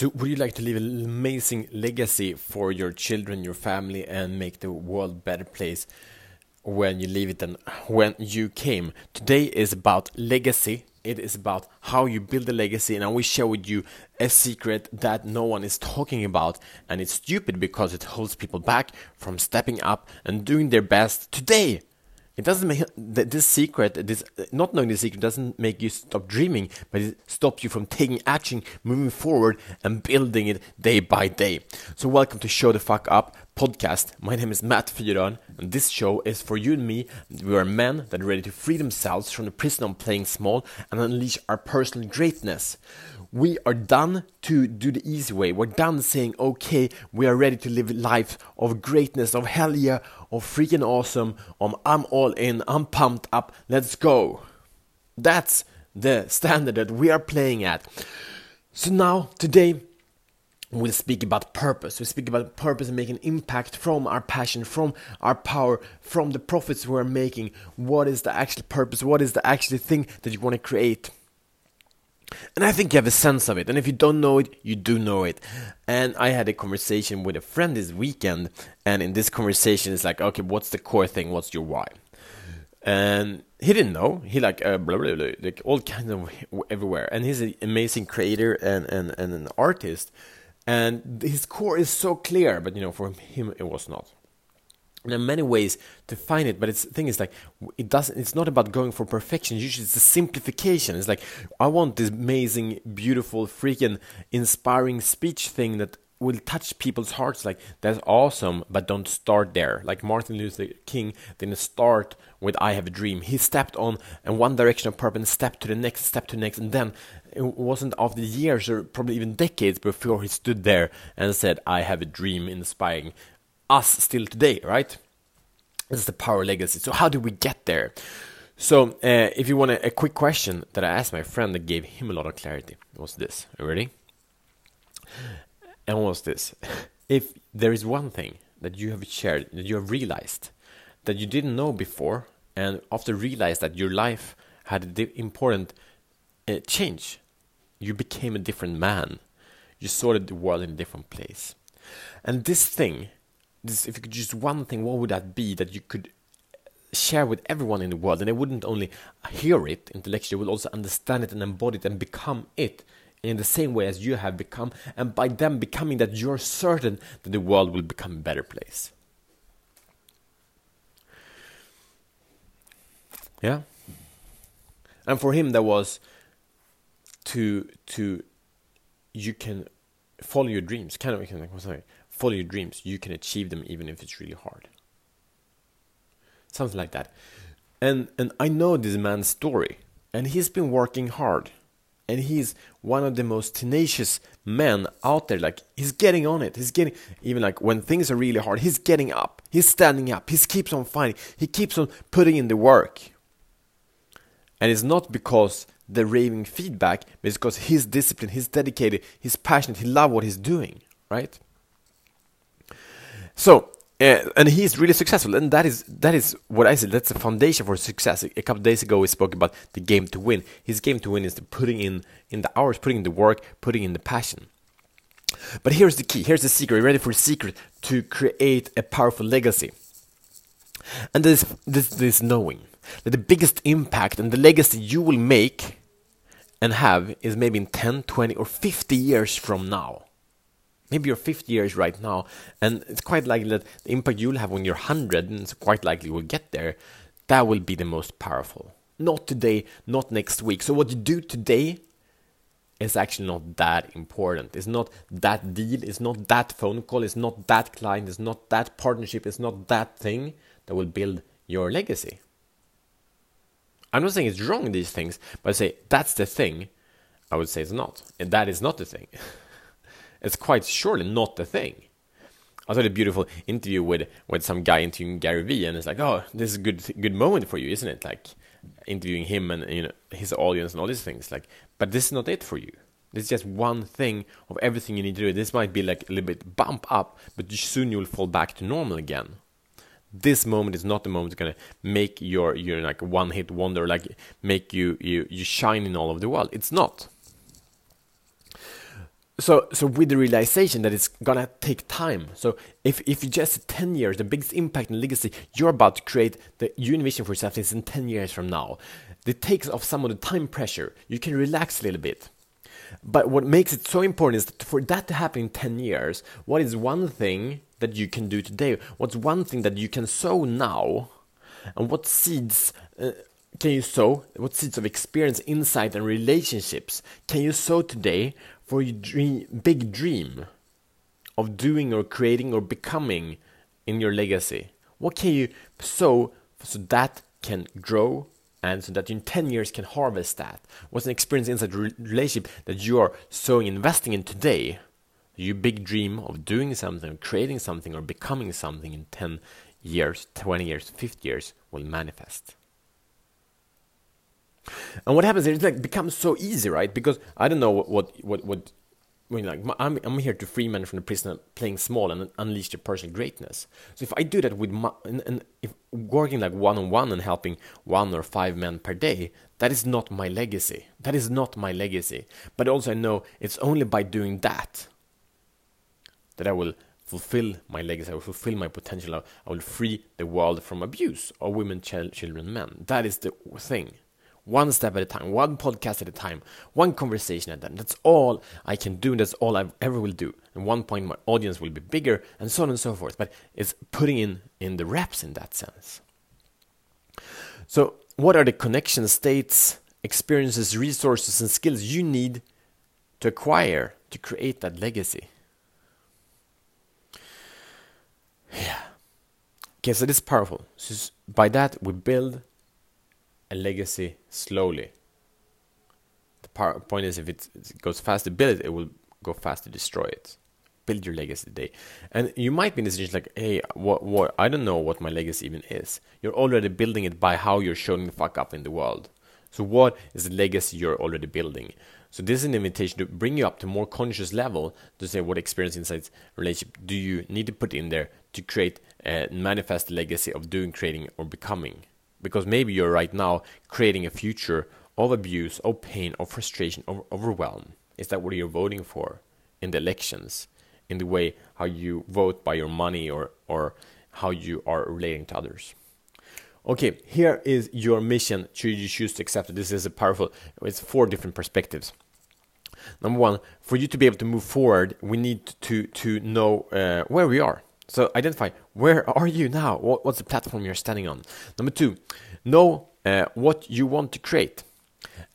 So, would you like to leave an amazing legacy for your children, your family, and make the world a better place when you leave it than when you came? Today is about legacy. It is about how you build a legacy, and I will share with you a secret that no one is talking about, and it's stupid because it holds people back from stepping up and doing their best today. It doesn't make this secret, this not knowing the secret, doesn't make you stop dreaming, but it stops you from taking action, moving forward, and building it day by day. So, welcome to Show the Fuck Up podcast. My name is Matt Fyron, and this show is for you and me. We are men that are ready to free themselves from the prison of playing small and unleash our personal greatness we are done to do the easy way. We're done saying, okay, we are ready to live life of greatness, of hell yeah, of freaking awesome, um, I'm all in, I'm pumped up, let's go. That's the standard that we are playing at. So now, today, we'll speak about purpose. We'll speak about purpose and making impact from our passion, from our power, from the profits we're making. What is the actual purpose? What is the actual thing that you want to create? And I think you have a sense of it. And if you don't know it, you do know it. And I had a conversation with a friend this weekend. And in this conversation, it's like, okay, what's the core thing? What's your why? And he didn't know. He like uh, blah, blah, blah, like all kinds of everywhere. And he's an amazing creator and, and, and an artist. And his core is so clear, but you know, for him it was not there are many ways to find it but it's the thing is like it doesn't it's not about going for perfection. Usually it's a simplification. It's like i want this amazing beautiful freaking inspiring speech thing that will touch people's hearts. Like that's awesome but don't start there. Like martin luther king didn't start with i have a dream. He stepped on in one direction of purpose stepped to the next step to the next and then it wasn't after the years or probably even decades before he stood there and said i have a dream inspiring us still today, right? This is the power legacy. So how do we get there? So uh, if you want a, a, quick question that I asked my friend that gave him a lot of clarity was this. Ready? And was this? If there is one thing that you have shared, that you have realized that you didn't know before, and after realized that your life had an important uh, change, you became a different man. You saw the world in a different place. And this thing this, if you could choose one thing, what would that be that you could share with everyone in the world? And they wouldn't only hear it intellectually, they would also understand it and embody it and become it in the same way as you have become. And by them becoming that, you're certain that the world will become a better place. Yeah. And for him, that was to to you can follow your dreams. Kind of, like, sorry, follow your dreams. You can achieve them even if it's really hard. Something like that. And and I know this man's story, and he's been working hard, and he's one of the most tenacious men out there. Like he's getting on it. He's getting even like when things are really hard, he's getting up. He's standing up. He keeps on fighting. He keeps on putting in the work. And it's not because the raving feedback, but it's because he's disciplined, he's dedicated, he's passionate, he loves what he's doing, right? So, uh, and he's really successful, and that is that is what I said. That's the foundation for success. A couple days ago, we spoke about the game to win. His game to win is putting in in the hours, putting in the work, putting in the passion. But here's the key. Here's the secret. Ready for the secret to create a powerful legacy? And this this this knowing that the biggest impact and the legacy you will make and have is maybe in 10, 20, or 50 years from now maybe you're 50 years right now, and it's quite likely that the impact you'll have when you're 100, and it's quite likely will get there, that will be the most powerful. Not today, not next week. So, what you do today is actually not that important. It's not that deal, it's not that phone call, it's not that client, it's not that partnership, it's not that thing that will build your legacy. I'm not saying it's wrong, these things, but I say that's the thing. I would say it's not. And that is not the thing. It's quite surely not the thing. I saw a beautiful interview with with some guy interviewing Gary Vee, and it's like, oh, this is a good good moment for you, isn't it? Like interviewing him and you know his audience and all these things. Like, but this is not it for you. This is just one thing of everything you need to do. This might be like a little bit bump up, but soon you'll fall back to normal again. This moment is not the moment that's gonna make your your like one hit wonder, like make you you you shine in all of the world. It's not so so with the realization that it's gonna take time. So if if you just 10 years the biggest impact and legacy you're about to create the you envision for yourself is in 10 years from now. It takes off some of the time pressure. You can relax a little bit. But what makes it so important is that for that to happen in 10 years what is one thing that you can do today? What's one thing that you can sow now? And what seeds uh, can you sow? What seeds of experience, insight, and relationships can you sow today for your dream, big dream of doing or creating or becoming in your legacy? What can you sow so that can grow and so that in 10 years can harvest that? What's an experience, insight, relationship that you are sowing, investing in today? Your big dream of doing something, creating something, or becoming something in 10 years, 20 years, 50 years will manifest. And what happens is it like becomes so easy, right? Because I don't know what what what, what I mean, like I'm I'm here to free men from the prison, of playing small and unleash their personal greatness. So if I do that with my, and, and if working like one on one and helping one or five men per day, that is not my legacy. That is not my legacy. But also I know it's only by doing that that I will fulfill my legacy. I will fulfill my potential. I will free the world from abuse of women, ch- children, men. That is the thing one step at a time, one podcast at a time, one conversation at a time. That's all I can do. That's all I ever will do. And one point, my audience will be bigger, and so on and so forth. But it's putting in in the reps in that sense. So, what are the connection states, experiences, resources, and skills you need to acquire to create that legacy? Yeah. Okay, so this is powerful. So by that, we build a legacy slowly. The point is, if it goes fast to build it, it will go fast to destroy it. Build your legacy today, and you might be in this situation like, hey, what, what? I don't know what my legacy even is. You're already building it by how you're showing the fuck up in the world. So, what is the legacy you're already building? So, this is an invitation to bring you up to more conscious level to say what experience, insights, relationship do you need to put in there to create a manifest the legacy of doing, creating, or becoming because maybe you're right now creating a future of abuse, of pain, of frustration, of overwhelm. Is that what you're voting for in the elections? In the way how you vote by your money or, or how you are relating to others? Okay, here is your mission should you choose to accept it. This is a powerful, it's four different perspectives. Number one, for you to be able to move forward, we need to, to know uh, where we are so identify where are you now? What, what's the platform you're standing on? Number two, know uh, what you want to create.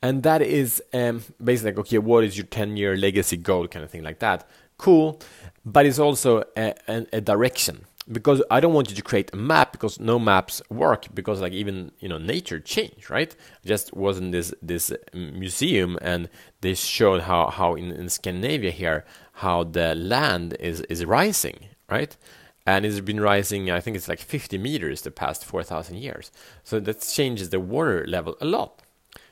And that is um, basically like, okay, what is your 10 year legacy goal, kind of thing like that. Cool. But it's also a, a, a direction because I don't want you to create a map because no maps work because like even you know nature changed right just was in this this museum and they showed how how in, in Scandinavia here how the land is is rising right and it's been rising i think it's like 50 meters the past 4000 years. So that changes the water level a lot.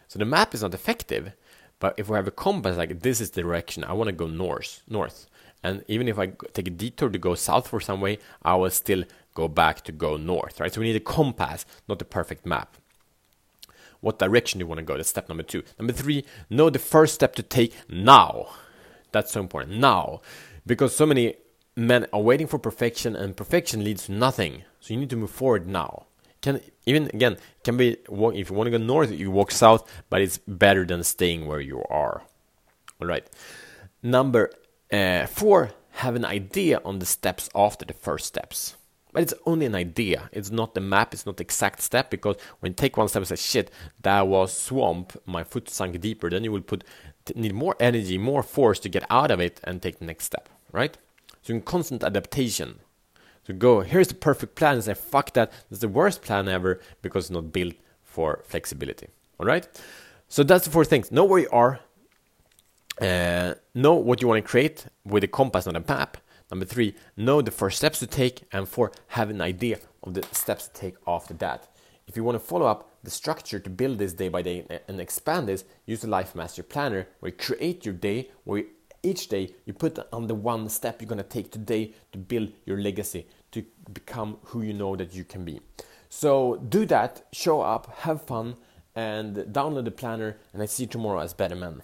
So the map is not effective but if we have a compass like this is the direction i want to go north north. And even if i take a detour to go south for some way i will still go back to go north right? So we need a compass not a perfect map. What direction do you want to go? That's step number two. Number three know the first step to take now. That's so important now. Because so many men are waiting for perfection and perfection leads to nothing. So you need to move forward now. Can even again can be if you want to go north you walk south but it's better than staying where you are. All right. Number uh, four have an idea on the steps after the first steps. But it's only an idea. It's not the map. It's not the exact step because when you take one step and say shit that was swamp. My foot sunk deeper then you will put need more energy more force to get out of it and take the next step. Right so in constant adaptation. So go, here's the perfect plan, and say, fuck that, that's the worst plan ever because it's not built for flexibility. All right? So that's the four things. Know where you are, uh, know what you want to create with a compass, not a map. Number three, know the first steps to take. And four, have an idea of the steps to take after that. If you want to follow up the structure to build this day by day and expand this, use the Life Master Planner where you create your day, where you each day you put on the one step you're going to take today to build your legacy to become who you know that you can be. So do that show up have fun and download the planner and i see you tomorrow as better men